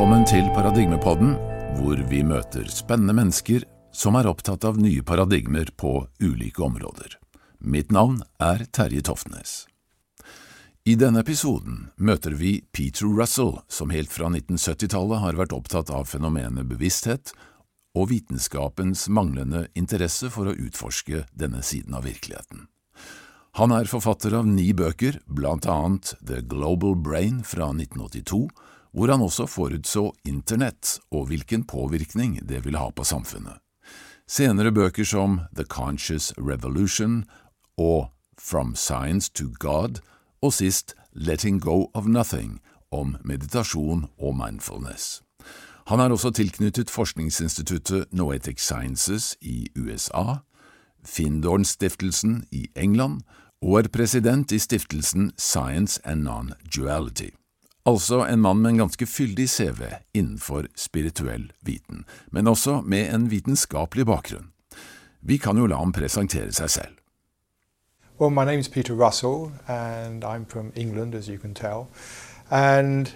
Velkommen til Paradigmepodden, hvor vi møter spennende mennesker som er opptatt av nye paradigmer på ulike områder. Mitt navn er Terje Toftnes. I denne episoden møter vi Peter Russell, som helt fra 1970-tallet har vært opptatt av fenomenet bevissthet og vitenskapens manglende interesse for å utforske denne siden av virkeligheten. Han er forfatter av ni bøker, blant annet The Global Brain fra 1982, hvor han også forutså internett og hvilken påvirkning det ville ha på samfunnet. Senere bøker som The Conscious Revolution og From Science to God, og sist Letting Go of Nothing, om meditasjon og mindfulness. Han er også tilknyttet forskningsinstituttet Noetic Sciences i USA, Findorn-stiftelsen i England og er president i stiftelsen Science and Non-Duality. Altså en mann med en ganske fyldig CV innenfor spirituell viten, men også med en vitenskapelig bakgrunn. Vi kan jo la ham presentere seg selv. Well, my name is Peter Russell, and I'm from England, as you can tell. And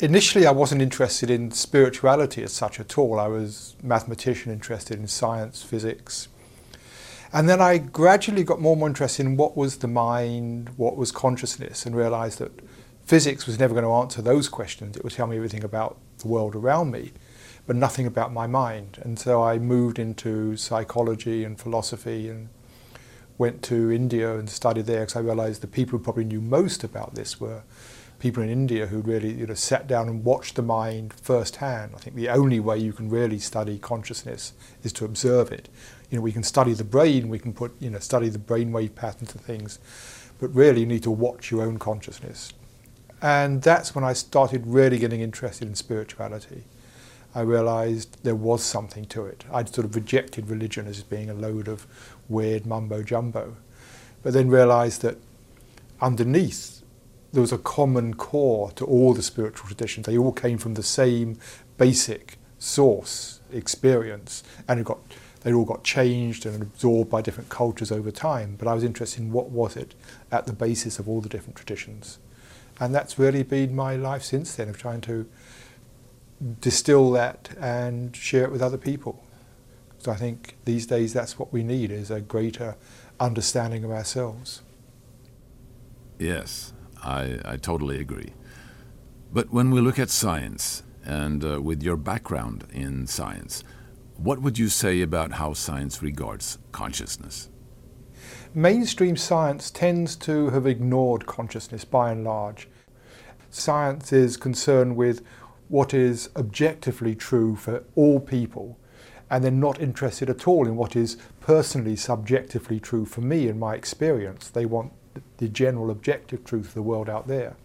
initially, I wasn't interested in spirituality as such at all. I was a mathematician interested in science, physics. And then I gradually got more and more interested in what was the mind, what was consciousness, and realized that physics was never going to answer those questions. It would tell me everything about the world around me, but nothing about my mind. And so I moved into psychology and philosophy and went to India and studied there because I realized the people who probably knew most about this were people in India who really you know, sat down and watched the mind firsthand. I think the only way you can really study consciousness is to observe it. You know, we can study the brain, we can put, you know, study the brainwave patterns and things, but really you need to watch your own consciousness. And that's when I started really getting interested in spirituality. I realized there was something to it. I'd sort of rejected religion as being a load of weird mumbo jumbo, but then realized that underneath there was a common core to all the spiritual traditions. They all came from the same basic source experience, and it got they all got changed and absorbed by different cultures over time. But I was interested in what was it at the basis of all the different traditions, and that's really been my life since then of trying to distill that and share it with other people. So I think these days that's what we need is a greater understanding of ourselves. Yes, I, I totally agree. But when we look at science, and uh, with your background in science, what would you say about how science regards consciousness? Mainstream science tends to have ignored consciousness by and large. Science is concerned with what is objectively true for all people, and they're not interested at all in what is personally subjectively true for me and my experience. They want the general objective truth of the world out there.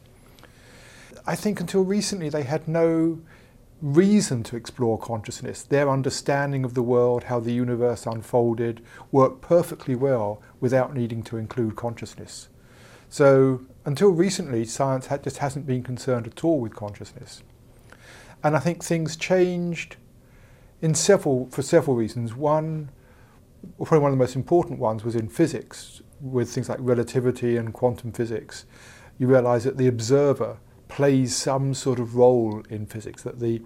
I think until recently they had no reason to explore consciousness. Their understanding of the world, how the universe unfolded, worked perfectly well without needing to include consciousness. So until recently, science had, just hasn't been concerned at all with consciousness. And I think things changed in several, for several reasons. One, probably one of the most important ones was in physics, with things like relativity and quantum physics. You realize that the observer plays some sort of role in physics, that the,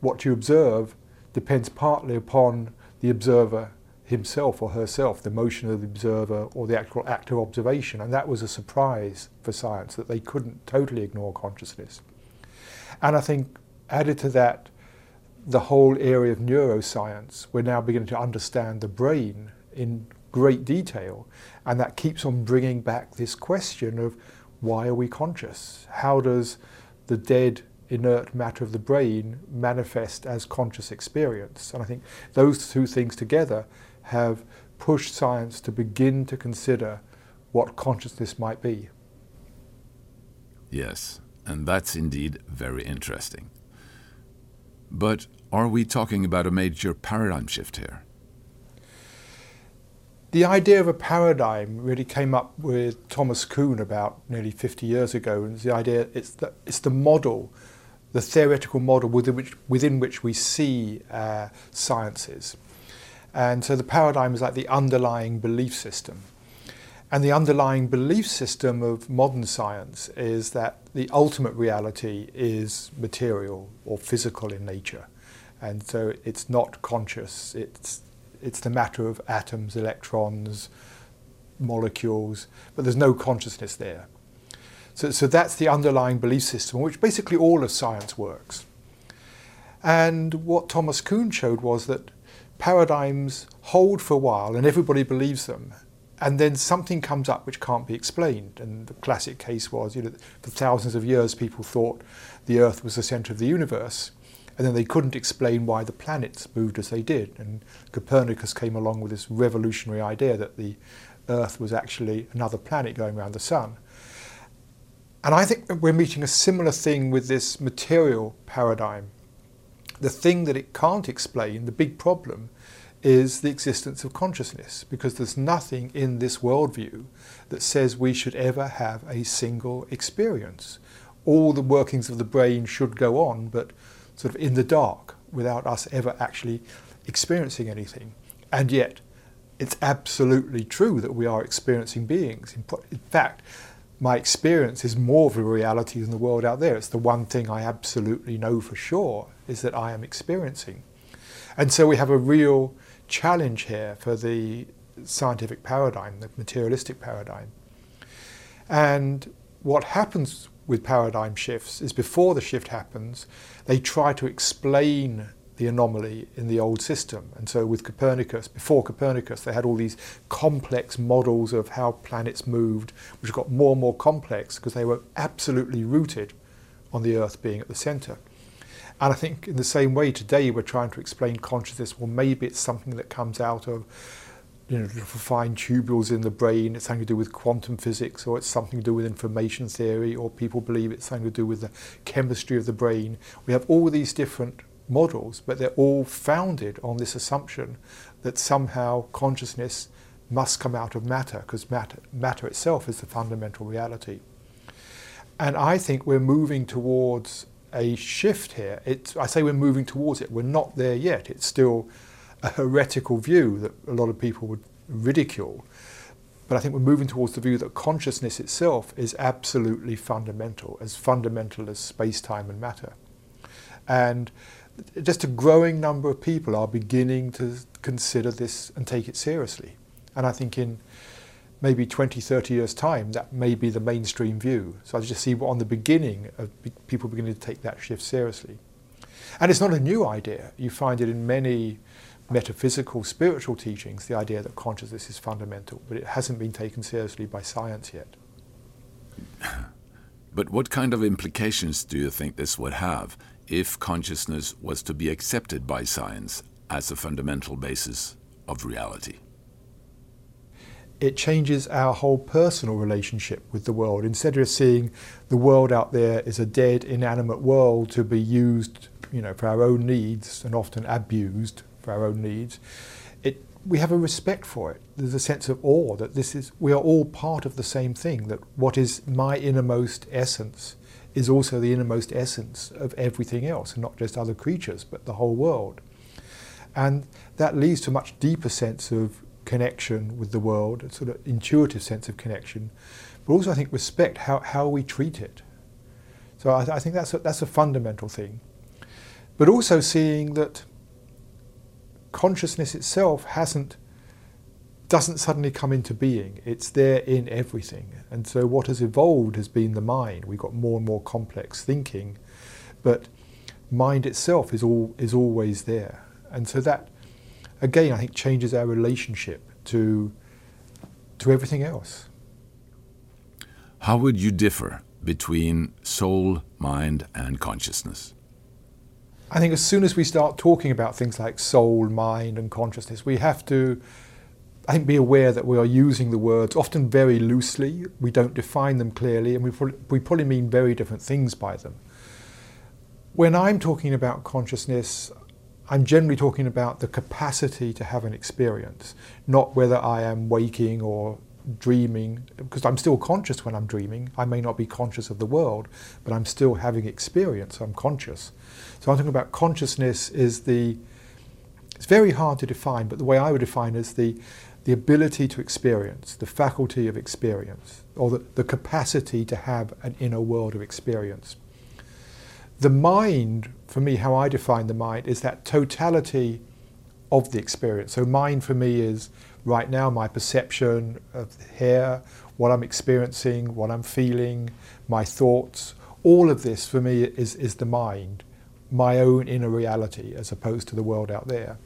what you observe depends partly upon the observer himself or herself, the motion of the observer or the actual act of observation. And that was a surprise for science that they couldn't totally ignore consciousness. And I think added to that, the whole area of neuroscience, we're now beginning to understand the brain in great detail. And that keeps on bringing back this question of why are we conscious? How does the dead, inert matter of the brain manifest as conscious experience? And I think those two things together have pushed science to begin to consider what consciousness might be. Yes, and that's indeed very interesting. But are we talking about a major paradigm shift here? The idea of a paradigm really came up with Thomas Kuhn about nearly 50 years ago, and the idea it's the, it's the model, the theoretical model within which, within which we see uh, sciences. And so the paradigm is like the underlying belief system. And the underlying belief system of modern science is that the ultimate reality is material or physical in nature. And so it's not conscious, it's, it's the matter of atoms, electrons, molecules, but there's no consciousness there. So, so that's the underlying belief system, which basically all of science works. And what Thomas Kuhn showed was that paradigms hold for a while and everybody believes them. And then something comes up which can't be explained. And the classic case was, you know, for thousands of years people thought the Earth was the centre of the universe and then they couldn't explain why the planets moved as they did. And Copernicus came along with this revolutionary idea that the Earth was actually another planet going around the Sun. And I think we're meeting a similar thing with this material paradigm. The thing that it can't explain, the big problem, is the existence of consciousness, because there's nothing in this worldview that says we should ever have a single experience. All the workings of the brain should go on, but sort of in the dark without us ever actually experiencing anything. And yet, it's absolutely true that we are experiencing beings. In, in fact, my experience is more of a reality than the world out there. It's the one thing I absolutely know for sure is that I am experiencing. And so we have a real challenge here for the scientific paradigm, the materialistic paradigm. And what happens with paradigm shifts is before the shift happens, they try to explain the anomaly in the old system. And so with Copernicus, before Copernicus, they had all these complex models of how planets moved, which got more and more complex because they were absolutely rooted on the Earth being at the centre. And I think in the same way today we're trying to explain consciousness, well maybe it's something that comes out of you know, fine tubules in the brain, it's something to do with quantum physics, or it's something to do with information theory, or people believe it's something to do with the chemistry of the brain. We have all these different models, but they're all founded on this assumption that somehow consciousness must come out of matter, because matter, matter itself is the fundamental reality. And I think we're moving towards a shift here. It's, I say we're moving towards it, we're not there yet. It's still a heretical view that a lot of people would ridicule. But I think we're moving towards the view that consciousness itself is absolutely fundamental, as fundamental as space, time, and matter. And just a growing number of people are beginning to consider this and take it seriously. And I think in maybe 20, 30 years' time, that may be the mainstream view. So I just see on the beginning of people beginning to take that shift seriously. And it's not a new idea. You find it in many metaphysical, spiritual teachings, the idea that consciousness is fundamental, but it hasn't been taken seriously by science yet. But what kind of implications do you think this would have if consciousness was to be accepted by science as a fundamental basis of reality? It changes our whole personal relationship with the world. Instead of seeing the world out there as a dead, inanimate world to be used you know, for our own needs and often abused for our own needs, it, we have a respect for it. There's a sense of awe that this is, we are all part of the same thing, that what is my innermost essence is also the innermost essence of everything else, and not just other creatures, but the whole world. And that leads to a much deeper sense of connection with the world, a sort of intuitive sense of connection, but also I think respect how, how we treat it. So I, I think that's a, that's a fundamental thing. But also seeing that consciousness itself hasn't doesn't suddenly come into being. It's there in everything. And so what has evolved has been the mind. We've got more and more complex thinking, but mind itself is all is always there. And so that again I think changes our relationship to to everything else. How would you differ between soul, mind and consciousness? I think as soon as we start talking about things like soul, mind, and consciousness, we have to, I think, be aware that we are using the words often very loosely. We don't define them clearly, and we we probably mean very different things by them. When I'm talking about consciousness, I'm generally talking about the capacity to have an experience, not whether I am waking or dreaming, because I'm still conscious when I'm dreaming. I may not be conscious of the world, but I'm still having experience, I'm conscious. So I'm talking about consciousness is the, it's very hard to define, but the way I would define is the, the ability to experience, the faculty of experience, or the, the capacity to have an inner world of experience. The mind, for me, how I define the mind, is that totality of the experience. So, mind for me is right now my perception of here, what I'm experiencing, what I'm feeling, my thoughts. All of this for me is, is the mind, my own inner reality, as opposed to the world out there.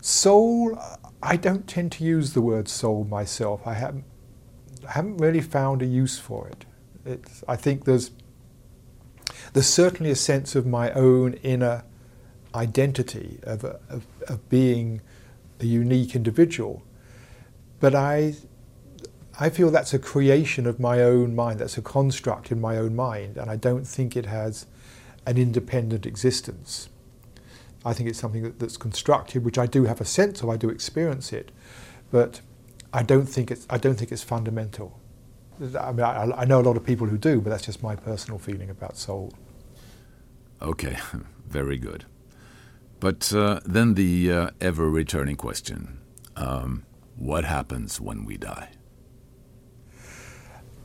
Soul, I don't tend to use the word soul myself. I haven't, I haven't really found a use for it. It's, I think there's, there's certainly a sense of my own inner identity, of, of, of being a unique individual. But I, I feel that's a creation of my own mind, that's a construct in my own mind, and I don't think it has an independent existence. I think it's something that, that's constructed, which I do have a sense of, I do experience it, but I don't think it's, I don't think it's fundamental. I mean, I, I know a lot of people who do, but that's just my personal feeling about soul. Okay, very good. But uh, then the uh, ever returning question um, what happens when we die?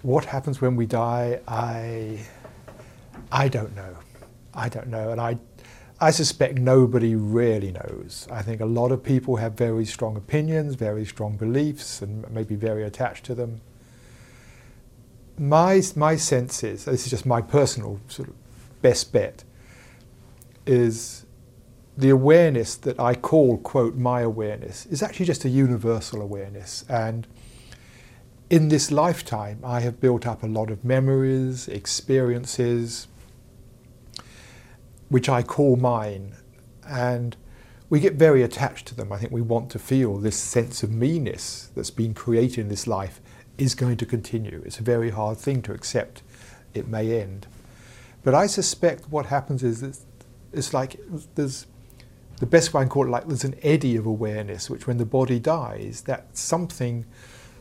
What happens when we die? I, I don't know. I don't know. And I, I suspect nobody really knows. I think a lot of people have very strong opinions, very strong beliefs, and maybe very attached to them. My, my sense is, this is just my personal sort of best bet, is the awareness that I call, quote, my awareness is actually just a universal awareness. And in this lifetime, I have built up a lot of memories, experiences, which I call mine. And we get very attached to them. I think we want to feel this sense of me-ness that's been created in this life is going to continue. It's a very hard thing to accept. It may end. But I suspect what happens is that it's like there's the best way I can call it like there's an eddy of awareness, which when the body dies, that something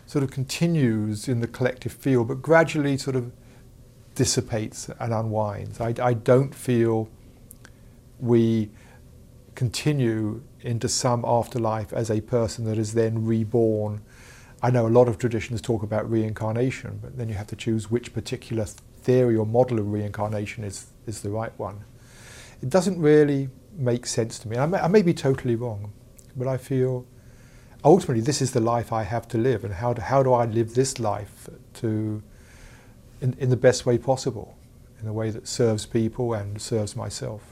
sort of continues in the collective field, but gradually sort of dissipates and unwinds. I, I don't feel we continue into some afterlife as a person that is then reborn. I know a lot of traditions talk about reincarnation, but then you have to choose which particular theory or model of reincarnation is, is the right one. It doesn't really make sense to me. I may, I may be totally wrong, but I feel ultimately this is the life I have to live, and how do, how do I live this life to in, in the best way possible, in a way that serves people and serves myself.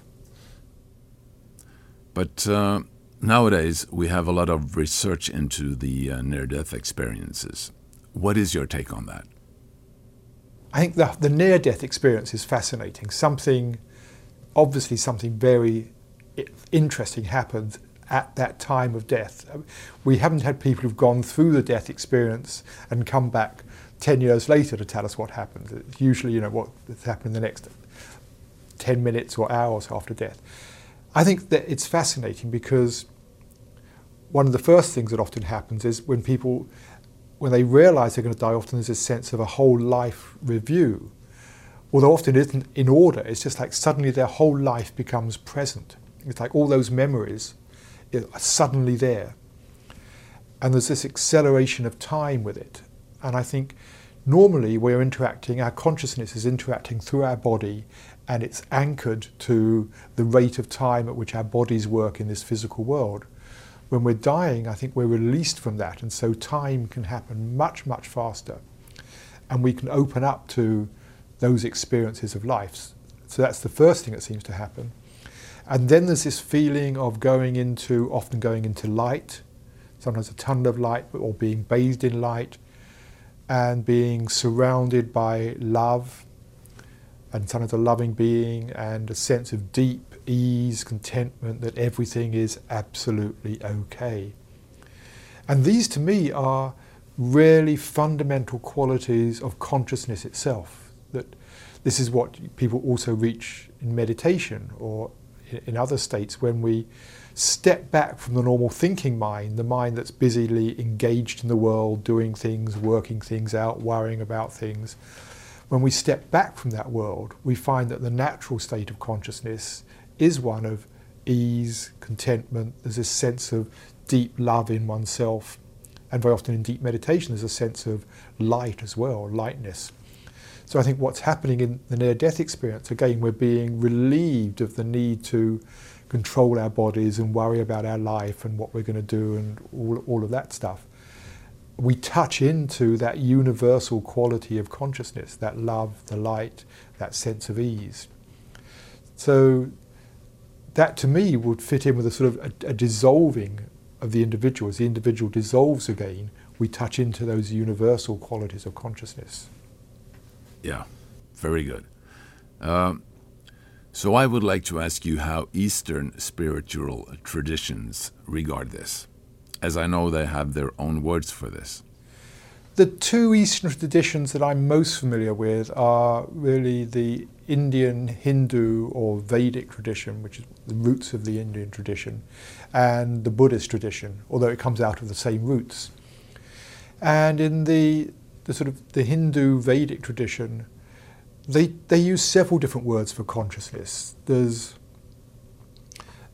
But uh, nowadays, we have a lot of research into the uh, near death experiences. What is your take on that? I think the, the near death experience is fascinating. Something, obviously, something very interesting happens at that time of death. We haven't had people who've gone through the death experience and come back 10 years later to tell us what happened. It's usually, you know, what happened in the next 10 minutes or hours after death. I think that it's fascinating because one of the first things that often happens is when people, when they realize they're going to die, often there's a sense of a whole life review. Although often it isn't in order, it's just like suddenly their whole life becomes present. It's like all those memories are suddenly there. And there's this acceleration of time with it. And I think normally we're interacting, our consciousness is interacting through our body and it's anchored to the rate of time at which our bodies work in this physical world. When we're dying, I think we're released from that, and so time can happen much, much faster. And we can open up to those experiences of life. So that's the first thing that seems to happen. And then there's this feeling of going into, often going into light, sometimes a tunnel of light, or being bathed in light, and being surrounded by love and sometimes a loving being and a sense of deep ease, contentment that everything is absolutely okay. And these to me are really fundamental qualities of consciousness itself. That this is what people also reach in meditation or in other states when we step back from the normal thinking mind, the mind that's busily engaged in the world, doing things, working things out, worrying about things when we step back from that world, we find that the natural state of consciousness is one of ease, contentment, there's this sense of deep love in oneself. And very often in deep meditation, there's a sense of light as well, lightness. So I think what's happening in the near death experience, again, we're being relieved of the need to control our bodies and worry about our life and what we're going to do and all, all of that stuff. We touch into that universal quality of consciousness, that love, the light, that sense of ease. So that to me would fit in with a sort of a, a dissolving of the individual. As the individual dissolves again, we touch into those universal qualities of consciousness. Yeah, very good. Um, so I would like to ask you how Eastern spiritual traditions regard this, as I know they have their own words for this. The two Eastern traditions that I'm most familiar with are really the Indian Hindu or Vedic tradition, which is the roots of the Indian tradition, and the Buddhist tradition, although it comes out of the same roots. And in the, the sort of the Hindu Vedic tradition, they, they use several different words for consciousness. There's,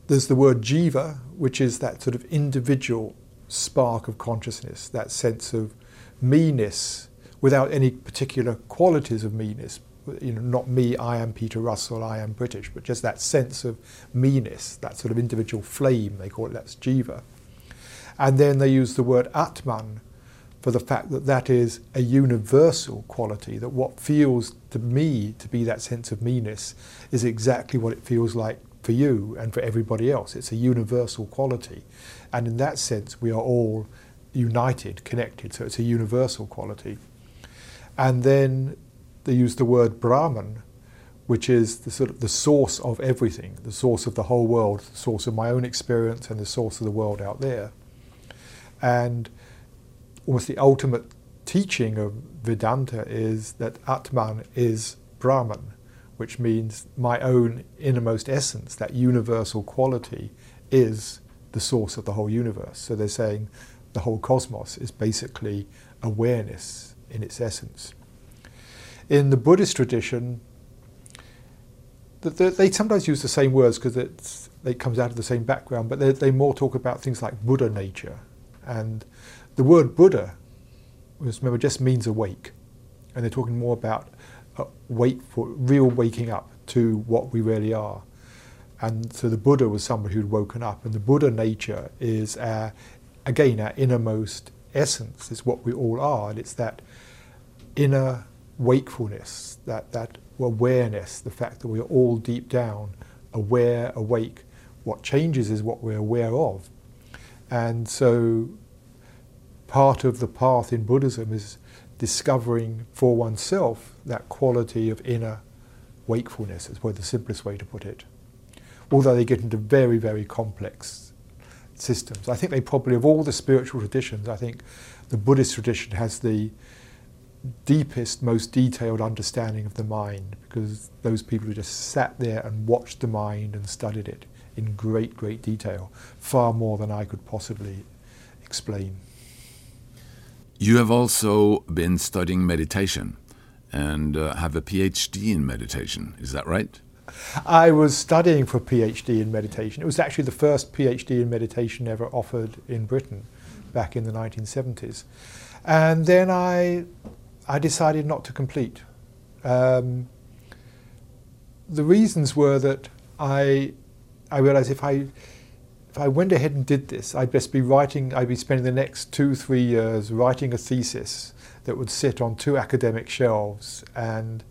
there's the word jiva, which is that sort of individual spark of consciousness, that sense of me-ness without any particular qualities of me-ness. You know, not me, I am Peter Russell, I am British, but just that sense of me-ness, that sort of individual flame, they call it, that's jiva. And then they use the word atman, for the fact that that is a universal quality, that what feels to me to be that sense of me-ness is exactly what it feels like for you and for everybody else. It's a universal quality. And in that sense, we are all united, connected, so it's a universal quality. And then they use the word Brahman, which is the sort of the source of everything, the source of the whole world, the source of my own experience and the source of the world out there. And almost the ultimate teaching of Vedanta is that Atman is Brahman, which means my own innermost essence, that universal quality, is the source of the whole universe. So they're saying the whole cosmos is basically awareness in its essence. In the Buddhist tradition, they sometimes use the same words because it comes out of the same background, but they, they more talk about things like Buddha nature and the word Buddha, remember, just means awake. And they're talking more about Uh, wake for real waking up to what we really are. And so the Buddha was somebody who'd woken up. And the Buddha nature is, our, again, our innermost essence. It's what we all are. And it's that inner wakefulness, that, that awareness, the fact that we're all deep down aware, awake. What changes is what we're aware of. And so part of the path in Buddhism is discovering for oneself that quality of inner wakefulness, is probably the simplest way to put it. Although they get into very, very complex systems. I think they probably, of all the spiritual traditions, I think the Buddhist tradition has the deepest, most detailed understanding of the mind because those people who just sat there and watched the mind and studied it in great, great detail, far more than I could possibly explain. You have also been studying meditation and uh, have a PhD in meditation. Is that right? I was studying for a PhD in meditation. It was actually the first PhD in meditation ever offered in Britain back in the 1970s. And then I, I decided not to complete. Um, the reasons were that I, I realized if I if I went ahead and did this, I'd best be writing, I'd be spending the next two, three years writing a thesis that would sit on two academic shelves. And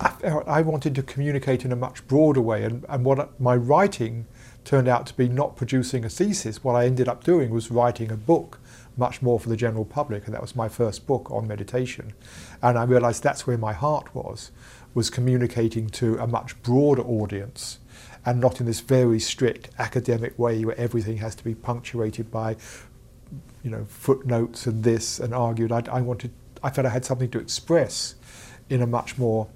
I, I wanted to communicate in a much broader way. And, and what my writing turned out to be not producing a thesis. What I ended up doing was writing a book, much more for the general public. And that was my first book on meditation. And I realized that's where my heart was, was communicating to a much broader audience and not in this very strict academic way where everything has to be punctuated by you know footnotes and this and argued. I, I wanted, I felt I had something to express in a much more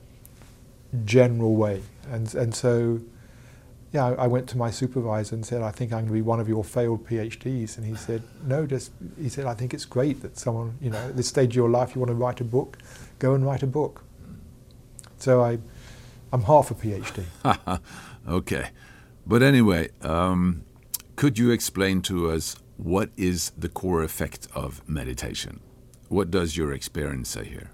general way, and and so yeah, I went to my supervisor and said, I think I'm going to be one of your failed PhDs. And he said, no, just, he said, I think it's great that someone, you know, at this stage of your life, you want to write a book, go and write a book. So I, I'm half a PhD. Okay. But anyway, um, could you explain to us what is the core effect of meditation? What does your experience say here?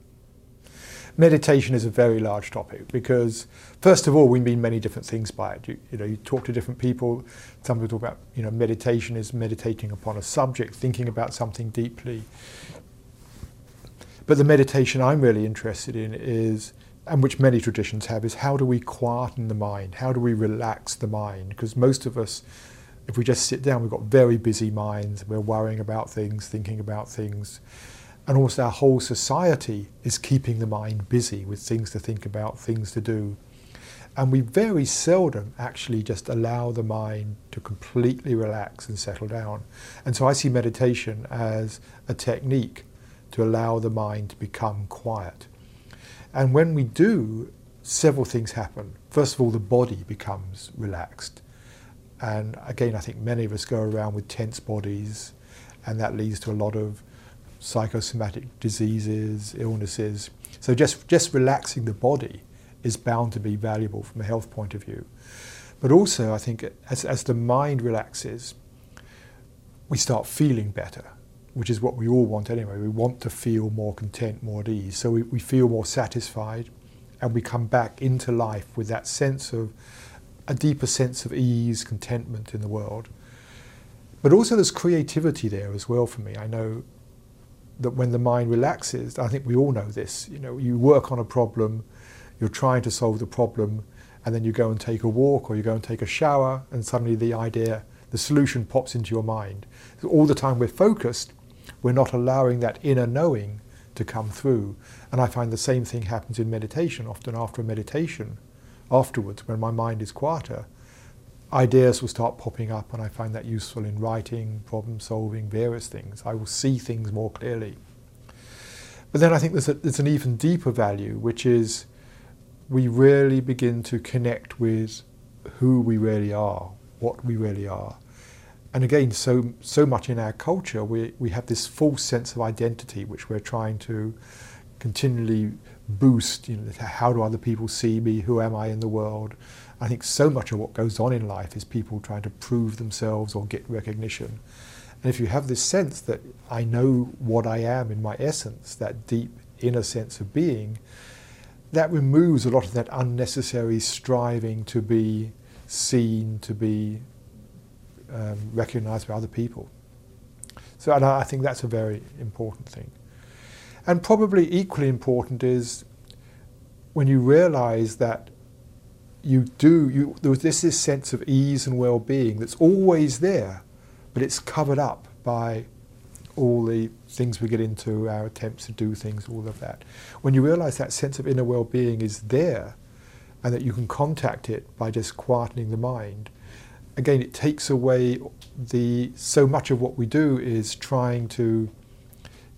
meditation is a very large topic because, first of all, we mean many different things by it. You, you, know, you talk to different people. Some people talk about, you know, meditation is meditating upon a subject, thinking about something deeply. But the meditation I'm really interested in is, and which many traditions have, is how do we quieten the mind? How do we relax the mind? Because most of us, if we just sit down, we've got very busy minds. We're worrying about things, thinking about things and almost our whole society is keeping the mind busy with things to think about, things to do. And we very seldom actually just allow the mind to completely relax and settle down. And so I see meditation as a technique to allow the mind to become quiet. And when we do, several things happen. First of all, the body becomes relaxed. And again, I think many of us go around with tense bodies, and that leads to a lot of psychosomatic diseases, illnesses. So just, just relaxing the body is bound to be valuable from a health point of view. But also, I think as, as the mind relaxes, we start feeling better, which is what we all want anyway. We want to feel more content, more at ease. So we, we feel more satisfied and we come back into life with that sense of a deeper sense of ease, contentment in the world. But also, there's creativity there as well for me. I know that when the mind relaxes, I think we all know this, you know, you work on a problem, you're trying to solve the problem, and then you go and take a walk or you go and take a shower, and suddenly the idea, the solution pops into your mind. So all the time we're focused, we're not allowing that inner knowing to come through. And I find the same thing happens in meditation. Often after a meditation, afterwards, when my mind is quieter, ideas will start popping up, and I find that useful in writing, problem solving, various things. I will see things more clearly. But then I think there's, a, there's an even deeper value, which is we really begin to connect with who we really are, what we really are. And again, so, so much in our culture, we, we have this false sense of identity, which we're trying to continually boost. You know, how do other people see me? Who am I in the world? I think so much of what goes on in life is people trying to prove themselves or get recognition. And if you have this sense that I know what I am in my essence, that deep inner sense of being, that removes a lot of that unnecessary striving to be seen, to be um, recognized by other people. So and I think that's a very important thing. And probably equally important is when you realize that you do, you, there's this sense of ease and well being that's always there, but it's covered up by all the things we get into, our attempts to do things, all of that. When you realize that sense of inner well being is there and that you can contact it by just quietening the mind, again, it takes away the so much of what we do is trying to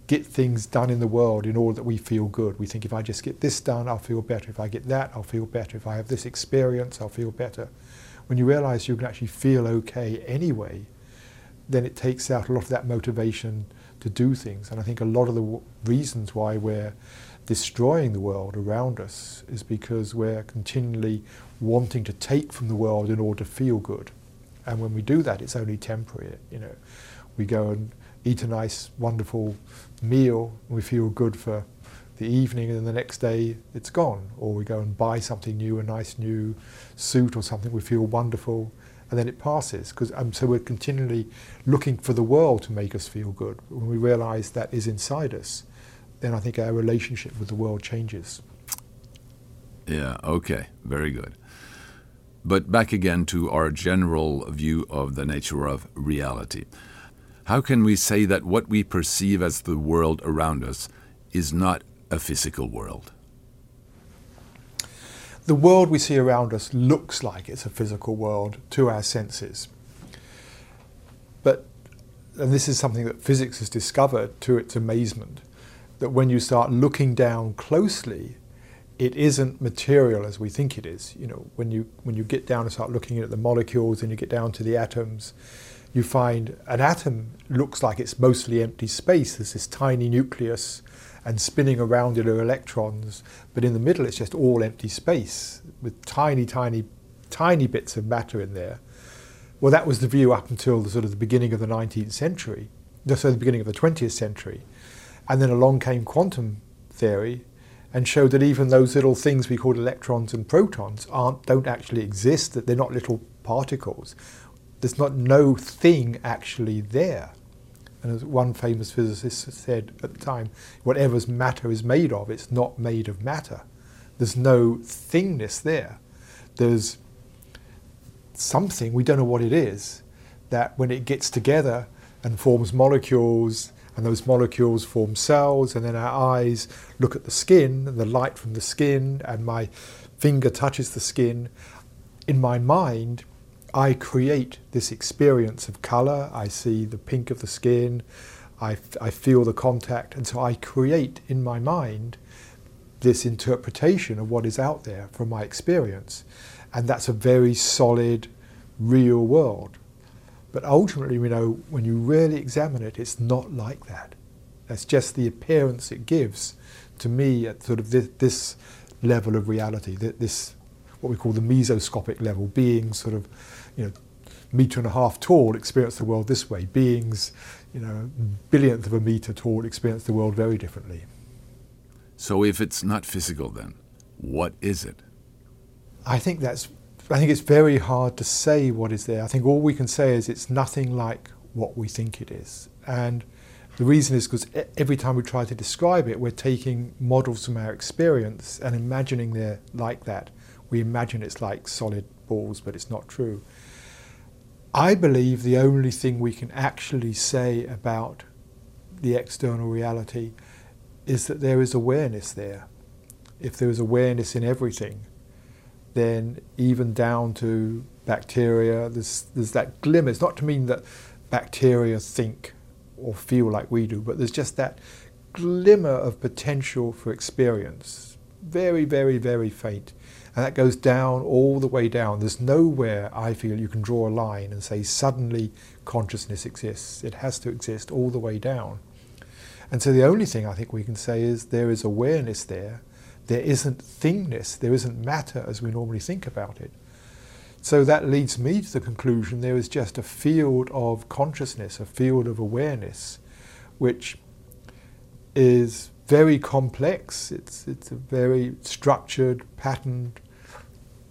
get things done in the world in order that we feel good. We think if I just get this done, I'll feel better. If I get that, I'll feel better. If I have this experience, I'll feel better. When you realize you can actually feel okay anyway, then it takes out a lot of that motivation to do things. And I think a lot of the reasons why we're destroying the world around us is because we're continually wanting to take from the world in order to feel good. And when we do that, it's only temporary. You know, we go and eat a nice, wonderful meal, we feel good for the evening, and then the next day it's gone. Or we go and buy something new, a nice new suit or something, we feel wonderful, and then it passes. Cause, um, so we're continually looking for the world to make us feel good. When we realize that is inside us, then I think our relationship with the world changes. Yeah, okay, very good. But back again to our general view of the nature of reality. How can we say that what we perceive as the world around us is not a physical world? The world we see around us looks like it's a physical world to our senses. But, and this is something that physics has discovered to its amazement, that when you start looking down closely, it isn't material as we think it is. You know, when you when you get down and start looking at the molecules and you get down to the atoms, you find an atom looks like it's mostly empty space. There's this tiny nucleus, and spinning around it are electrons, but in the middle it's just all empty space with tiny, tiny, tiny bits of matter in there. Well, that was the view up until the sort of the beginning of the 19th century, so the beginning of the 20th century. And then along came quantum theory and showed that even those little things we call electrons and protons aren't, don't actually exist, that they're not little particles. There's not no thing actually there. And as one famous physicist said at the time, whatever matter is made of, it's not made of matter. There's no thingness there. There's something, we don't know what it is, that when it gets together and forms molecules, and those molecules form cells, and then our eyes look at the skin, and the light from the skin, and my finger touches the skin. In my mind, I create this experience of colour. I see the pink of the skin. I, I feel the contact. And so I create in my mind this interpretation of what is out there from my experience. And that's a very solid, real world. But ultimately, you know, when you really examine it, it's not like that. That's just the appearance it gives to me at sort of this, this level of reality, that this what we call the mesoscopic level, beings sort of, you know, meter and a half tall experience the world this way. Beings, you know, billionth of a meter tall experience the world very differently. So if it's not physical then, what is it? I think that's I think it's very hard to say what is there. I think all we can say is it's nothing like what we think it is. And the reason is because every time we try to describe it, we're taking models from our experience and imagining they're like that we imagine it's like solid balls, but it's not true. I believe the only thing we can actually say about the external reality is that there is awareness there. If there is awareness in everything, then even down to bacteria, there's, there's that glimmer. It's not to mean that bacteria think or feel like we do, but there's just that glimmer of potential for experience. Very, very, very faint and that goes down all the way down. There's nowhere I feel you can draw a line and say suddenly consciousness exists. It has to exist all the way down. And so the only thing I think we can say is there is awareness there. There isn't thingness, there isn't matter as we normally think about it. So that leads me to the conclusion there is just a field of consciousness, a field of awareness, which is very complex. It's, it's a very structured, patterned,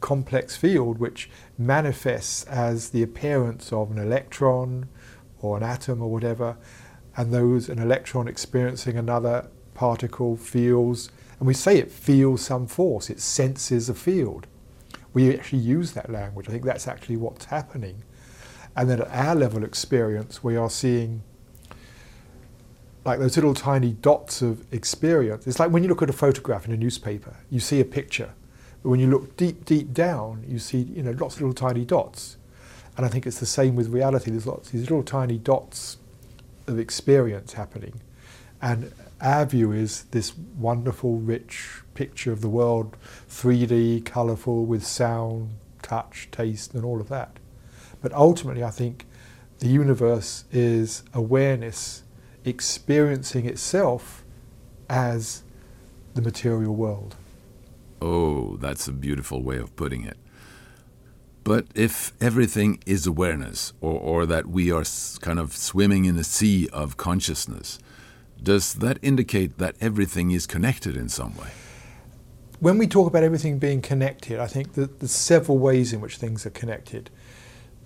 complex field which manifests as the appearance of an electron or an atom or whatever, and those an electron experiencing another particle feels, and we say it feels some force, it senses a field. We actually use that language. I think that's actually what's happening. And then at our level experience, we are seeing like those little tiny dots of experience. It's like when you look at a photograph in a newspaper, you see a picture, but when you look deep, deep down, you see you know lots of little tiny dots. And I think it's the same with reality. There's lots of these little tiny dots of experience happening. And our view is this wonderful, rich picture of the world, 3D, colourful, with sound, touch, taste, and all of that. But ultimately, I think the universe is awareness experiencing itself as the material world. Oh, that's a beautiful way of putting it. But if everything is awareness, or, or that we are kind of swimming in a sea of consciousness, does that indicate that everything is connected in some way? When we talk about everything being connected, I think that there's several ways in which things are connected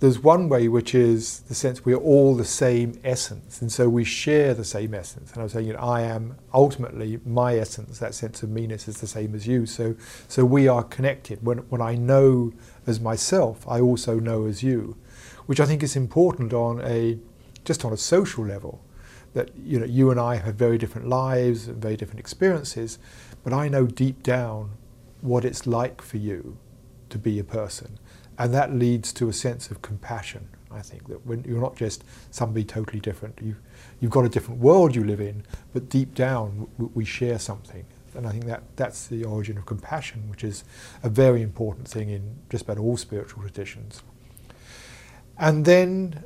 there's one way which is the sense we are all the same essence, and so we share the same essence. And I was saying, you know, I am ultimately my essence. That sense of me-ness is the same as you. So, so we are connected. When when I know as myself, I also know as you, which I think is important on a just on a social level. That you know, you and I have very different lives and very different experiences, but I know deep down what it's like for you to be a person and that leads to a sense of compassion. I think that when you're not just somebody totally different, you, you've got a different world you live in, but deep down we share something. And I think that that's the origin of compassion, which is a very important thing in just about all spiritual traditions. And then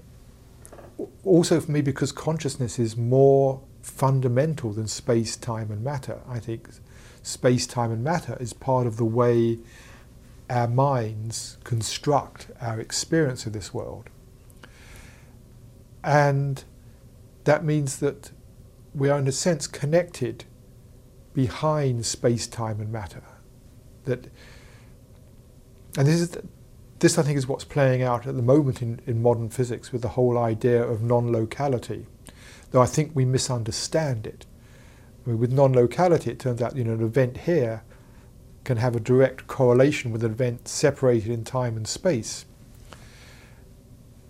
also for me, because consciousness is more fundamental than space, time, and matter, I think space, time, and matter is part of the way our minds construct our experience of this world. And that means that we are, in a sense, connected behind space, time, and matter. That, and this is, this I think is what's playing out at the moment in, in modern physics with the whole idea of non-locality. Though I think we misunderstand it. I mean, with non-locality, it turns out you know an event here can have a direct correlation with an event separated in time and space.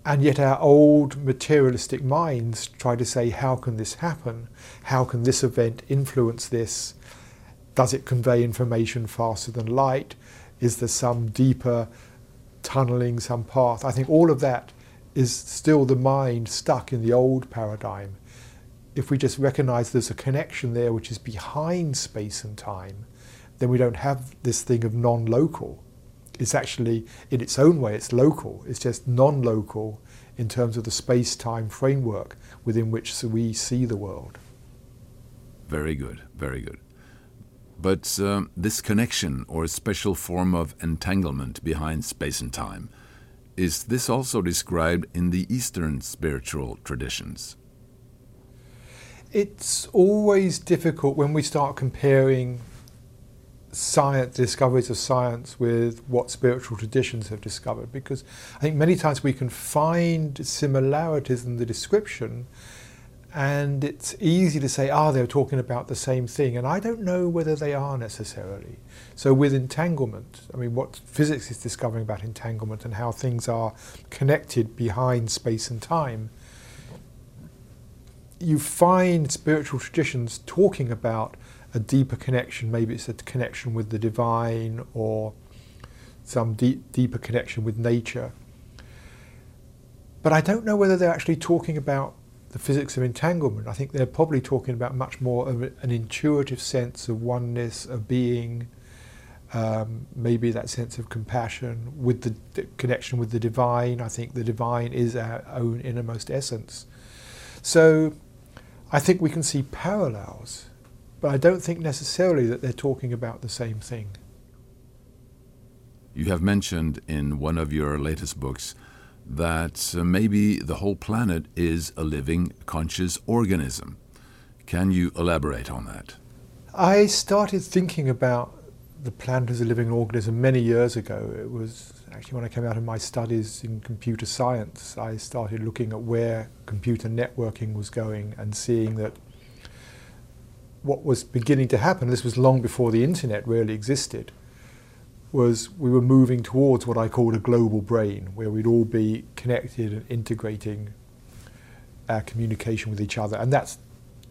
And yet our old materialistic minds try to say, how can this happen? How can this event influence this? Does it convey information faster than light? Is there some deeper tunneling, some path? I think all of that is still the mind stuck in the old paradigm. If we just recognize there's a connection there which is behind space and time, then we don't have this thing of non-local it's actually, in its own way, it's local. It's just non-local in terms of the space-time framework within which we see the world. Very good, very good. But um, this connection or a special form of entanglement behind space and time, is this also described in the Eastern spiritual traditions? It's always difficult when we start comparing science discoveries of science with what spiritual traditions have discovered because I think many times we can find similarities in the description and it's easy to say ah they're talking about the same thing and I don't know whether they are necessarily so with entanglement I mean what physics is discovering about entanglement and how things are connected behind space and time you find spiritual traditions talking about a deeper connection. Maybe it's a connection with the divine or some deep, deeper connection with nature. But I don't know whether they're actually talking about the physics of entanglement. I think they're probably talking about much more of an intuitive sense of oneness, of being, um, maybe that sense of compassion with the, the, connection with the divine. I think the divine is our own innermost essence. So I think we can see parallels but I don't think necessarily that they're talking about the same thing. You have mentioned in one of your latest books that uh, maybe the whole planet is a living, conscious organism. Can you elaborate on that? I started thinking about the planet as a living organism many years ago. It was actually when I came out of my studies in computer science, I started looking at where computer networking was going and seeing that what was beginning to happen, this was long before the internet really existed, was we were moving towards what I called a global brain, where we'd all be connected and integrating our communication with each other. And that's,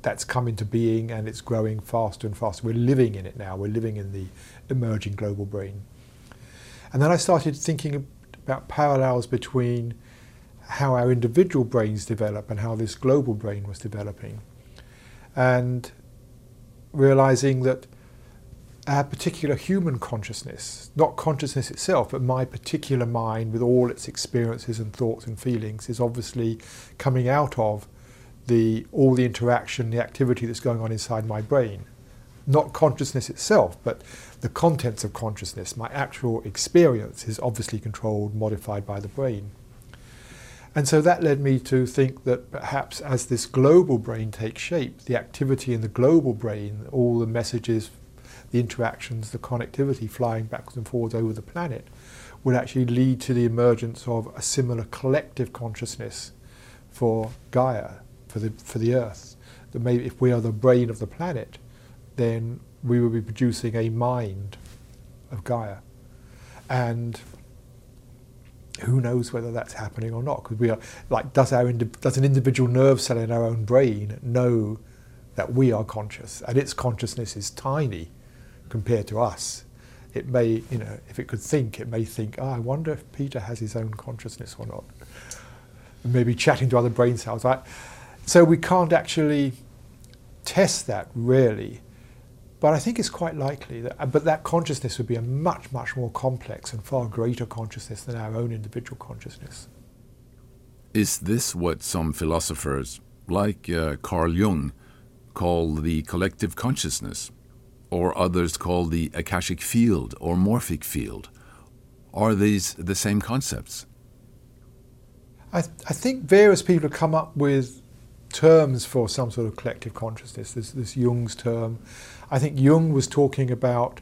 that's come into being and it's growing faster and faster. We're living in it now. We're living in the emerging global brain. And then I started thinking about parallels between how our individual brains develop and how this global brain was developing. And realizing that our particular human consciousness, not consciousness itself, but my particular mind with all its experiences and thoughts and feelings, is obviously coming out of the, all the interaction, the activity that's going on inside my brain. Not consciousness itself, but the contents of consciousness, my actual experience, is obviously controlled, modified by the brain. And so that led me to think that perhaps as this global brain takes shape, the activity in the global brain, all the messages, the interactions, the connectivity flying backwards and forwards over the planet, would actually lead to the emergence of a similar collective consciousness for Gaia, for the, for the Earth. That maybe if we are the brain of the planet, then we will be producing a mind of Gaia. And who knows whether that's happening or not? Because we are like, does our does an individual nerve cell in our own brain know that we are conscious and its consciousness is tiny compared to us? It may, you know, if it could think, it may think, oh, I wonder if Peter has his own consciousness or not. Maybe chatting to other brain cells. Right? So we can't actually test that really but I think it's quite likely that, uh, but that consciousness would be a much, much more complex and far greater consciousness than our own individual consciousness. Is this what some philosophers, like uh, Carl Jung, call the collective consciousness, or others call the Akashic field or morphic field? Are these the same concepts? I, th- I think various people have come up with terms for some sort of collective consciousness. There's this Jung's term. I think Jung was talking about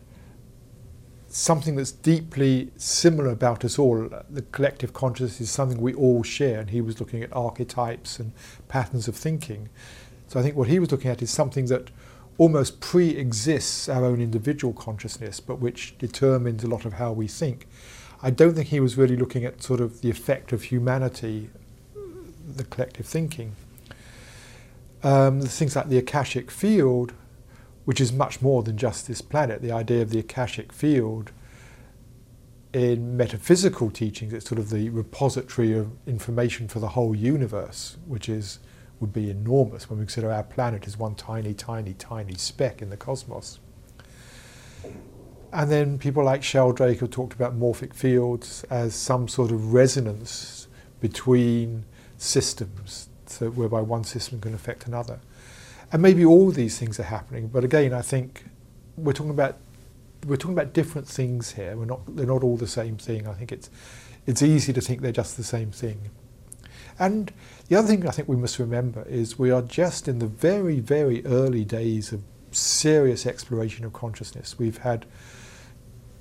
something that's deeply similar about us all. The collective consciousness is something we all share, and he was looking at archetypes and patterns of thinking. So I think what he was looking at is something that almost pre exists our own individual consciousness, but which determines a lot of how we think. I don't think he was really looking at sort of the effect of humanity, the collective thinking. Um, things like the Akashic field, which is much more than just this planet. The idea of the Akashic field in metaphysical teachings, it's sort of the repository of information for the whole universe, which is would be enormous when we consider our planet as one tiny, tiny, tiny speck in the cosmos. And then people like Sheldrake have talked about morphic fields as some sort of resonance between systems, so whereby one system can affect another. And maybe all these things are happening, but again, I think we're talking about we're talking about different things here. We're not they're not all the same thing. I think it's it's easy to think they're just the same thing. And the other thing I think we must remember is we are just in the very, very early days of serious exploration of consciousness. We've had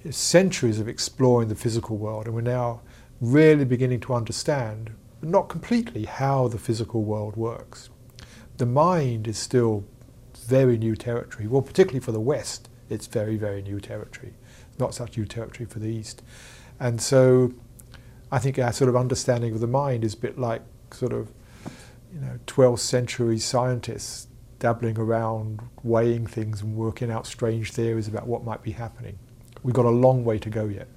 centuries of exploring the physical world, and we're now really beginning to understand, not completely, how the physical world works. The mind is still very new territory. Well, particularly for the West, it's very, very new territory. Not such new territory for the East. And so I think our sort of understanding of the mind is a bit like sort of, you know, 12th century scientists dabbling around, weighing things and working out strange theories about what might be happening we've got a long way to go yet.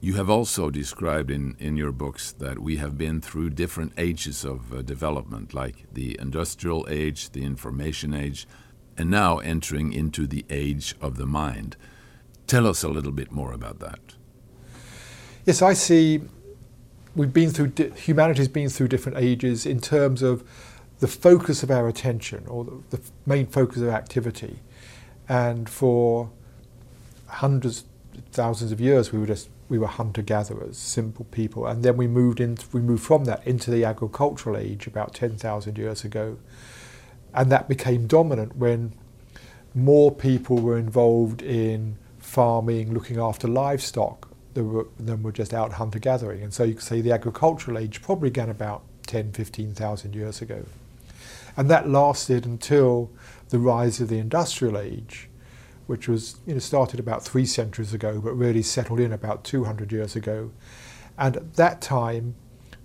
You have also described in, in your books that we have been through different ages of uh, development, like the industrial age, the information age, and now entering into the age of the mind. Tell us a little bit more about that. Yes, I see we've been through, humanity's been through different ages in terms of the focus of our attention or the, the main focus of activity. And for hundreds, thousands of years, we were just we were hunter gatherers, simple people, and then we moved in. We moved from that into the agricultural age about ten thousand years ago, and that became dominant when more people were involved in farming, looking after livestock than were, than were just out hunter gathering. And so you could say the agricultural age probably began about 10, 15,000 years ago. And that lasted until the rise of the industrial age, which was you know, started about three centuries ago, but really settled in about 200 years ago. And at that time,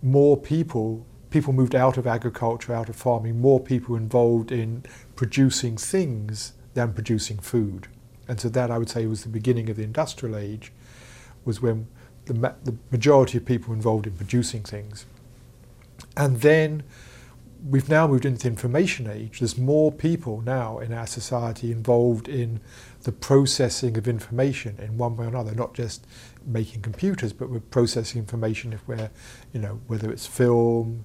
more people people moved out of agriculture, out of farming, more people involved in producing things than producing food. And so that I would say was the beginning of the industrial age, was when the, ma- the majority of people involved in producing things. And then we've now moved into the information age. There's more people now in our society involved in the processing of information in one way or another, not just making computers, but we're processing information if we're, you know, whether it's film,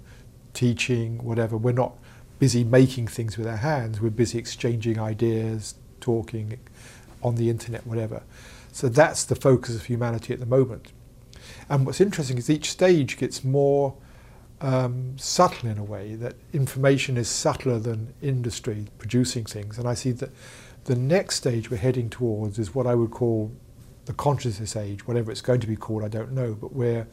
teaching, whatever. We're not busy making things with our hands, we're busy exchanging ideas, talking on the internet, whatever. So that's the focus of humanity at the moment. And what's interesting is each stage gets more um, subtle in a way, that information is subtler than industry producing things. And I see that the next stage we're heading towards is what I would call the consciousness age, whatever it's going to be called, I don't know, but where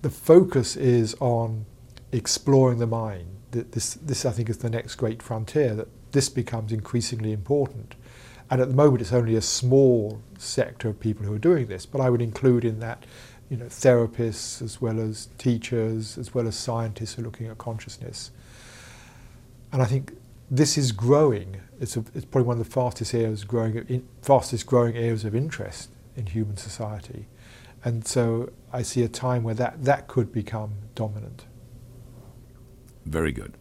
the focus is on exploring the mind. This, this, I think, is the next great frontier, that this becomes increasingly important. And at the moment, it's only a small sector of people who are doing this, but I would include in that you know, therapists as well as teachers, as well as scientists who are looking at consciousness. And I think this is growing. It's, a, it's probably one of the fastest areas growing, in, fastest growing areas of interest in human society, and so I see a time where that, that could become dominant. Very good.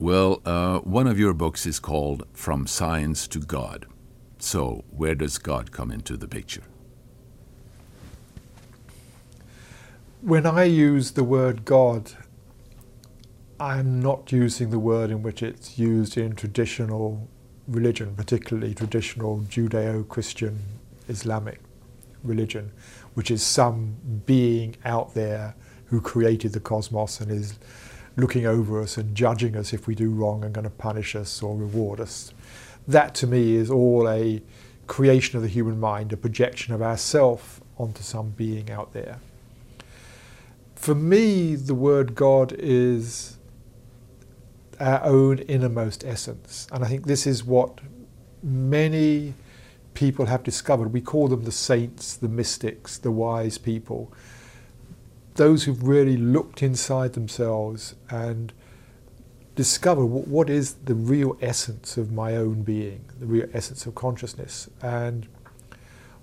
Well, uh, one of your books is called From Science to God. So, where does God come into the picture? When I use the word God, I'm not using the word in which it's used in traditional religion, particularly traditional Judeo Christian Islamic religion, which is some being out there who created the cosmos and is looking over us and judging us if we do wrong and going to punish us or reward us. That to me is all a creation of the human mind, a projection of ourself onto some being out there. For me, the word God is our own innermost essence. And I think this is what many people have discovered. We call them the saints, the mystics, the wise people. Those who've really looked inside themselves and discovered what is the real essence of my own being, the real essence of consciousness. And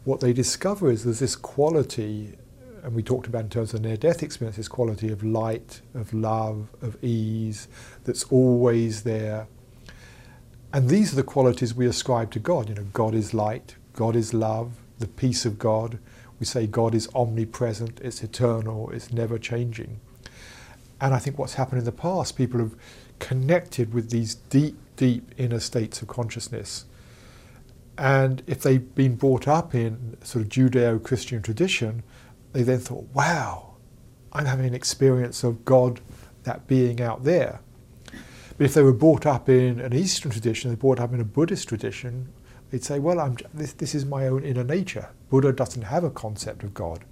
what they discover is there's this quality, and we talked about in terms of near death experience, this quality of light, of love, of ease that's always there. And these are the qualities we ascribe to God. You know, God is light, God is love, the peace of God. We say God is omnipresent, it's eternal, it's never changing. And I think what's happened in the past, people have connected with these deep, deep inner states of consciousness. And if they've been brought up in sort of Judeo Christian tradition, they then thought, wow, I'm having an experience of God, that being out there. But if they were brought up in an Eastern tradition, they brought up in a Buddhist tradition, they'd say, well, I'm, this, this is my own inner nature. Buddha doesn't have a concept of God.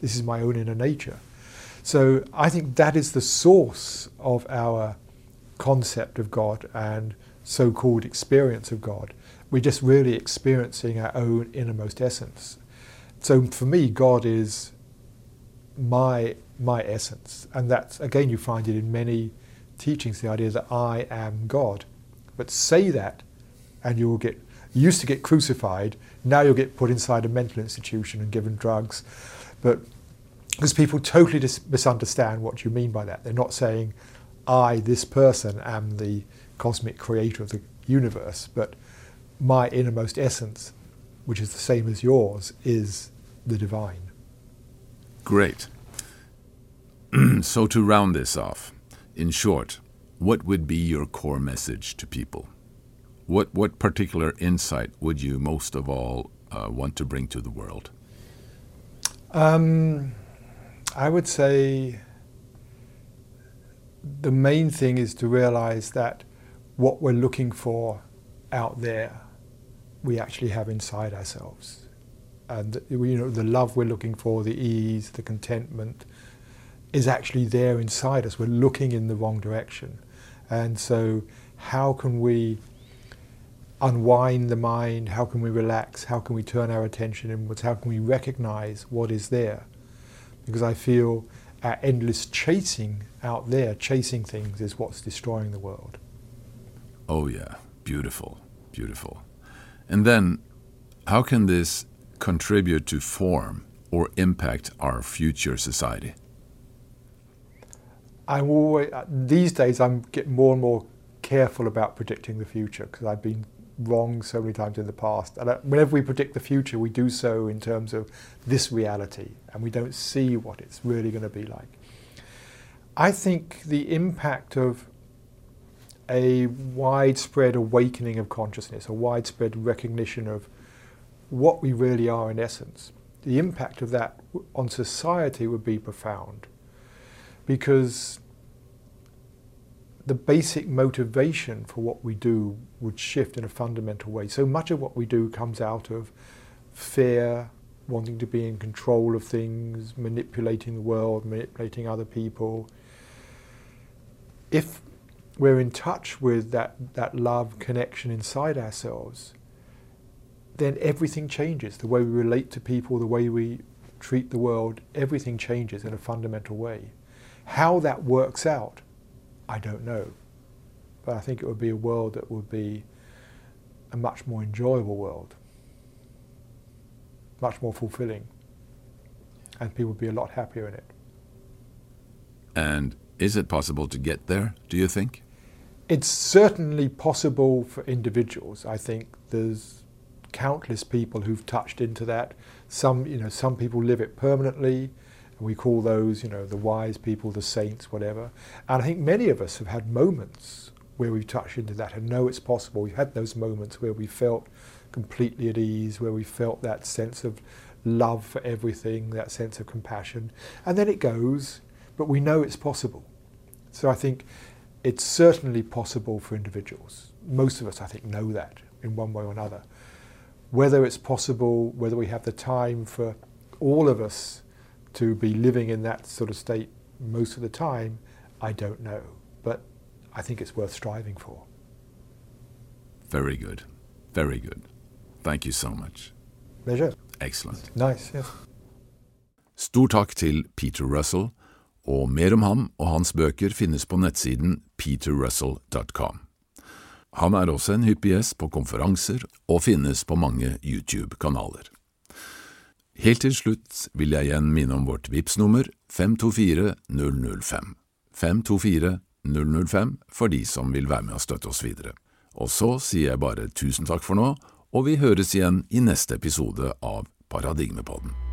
This is my own inner nature. So I think that is the source of our concept of God and so called experience of God. We're just really experiencing our own innermost essence. So for me, God is my my essence, and that's again you find it in many teachings the idea that I am God. But say that, and you will get you used to get crucified. Now you'll get put inside a mental institution and given drugs, but because people totally dis- misunderstand what you mean by that. They're not saying I, this person, am the cosmic creator of the universe, but my innermost essence, which is the same as yours, is the divine. Great. so, to round this off, in short, what would be your core message to people? What, what particular insight would you most of all uh, want to bring to the world? Um, I would say the main thing is to realize that what we're looking for out there, we actually have inside ourselves. And you know, the love we're looking for, the ease, the contentment, is actually there inside us. We're looking in the wrong direction. And so, how can we unwind the mind? How can we relax? How can we turn our attention inwards? How can we recognize what is there? Because I feel our endless chasing out there, chasing things, is what's destroying the world. Oh, yeah. Beautiful. Beautiful. And then, how can this contribute to form or impact our future society? I'm always, uh, these days, I'm getting more and more careful about predicting the future because I've been wrong so many times in the past. And uh, whenever we predict the future, we do so in terms of this reality, and we don't see what it's really going to be like. I think the impact of a widespread awakening of consciousness, a widespread recognition of what we really are in essence, the impact of that on society would be profound. Because the basic motivation for what we do would shift in a fundamental way. So much of what we do comes out of fear, wanting to be in control of things, manipulating the world, manipulating other people. If we're in touch with that, that love connection inside ourselves, then everything changes. The way we relate to people, the way we treat the world, everything changes in a fundamental way. How that works out I don't know. But I think it would be a world that would be a much more enjoyable world, much more fulfilling, and people would be a lot happier in it. And is it possible to get there, do you think? It's certainly possible for individuals. I think there's countless people who've touched into that. Some, you know, some people live it permanently. And we call those, you know, the wise people, the saints, whatever. And I think many of us have had moments where we've touched into that and know it's possible. We've had those moments where we felt completely at ease, where we felt that sense of love for everything, that sense of compassion. And then it goes, but we know it's possible. So I think it's certainly possible for individuals. Most of us, I think, know that in one way or another. Whether it's possible, whether we have the time for all of us to be living in that sort of state most of the time, I don't know. But I think it's worth striving for. Very good. Very good. Thank you so much. Pleasure. Excellent. Nice, yes. Stor takk til Peter Russell, og mer om ham og hans bøker finnes på nettsiden peterrussell.com. Han er også en hyppig gjest på konferanser og finnes på mange YouTube-kanaler. Helt til slutt vil jeg igjen minne om vårt VIPS-nummer 524 005. 524 005 for de som vil være med og støtte oss videre. Og så sier jeg bare tusen takk for nå, og vi høres igjen i neste episode av Paradigmepodden.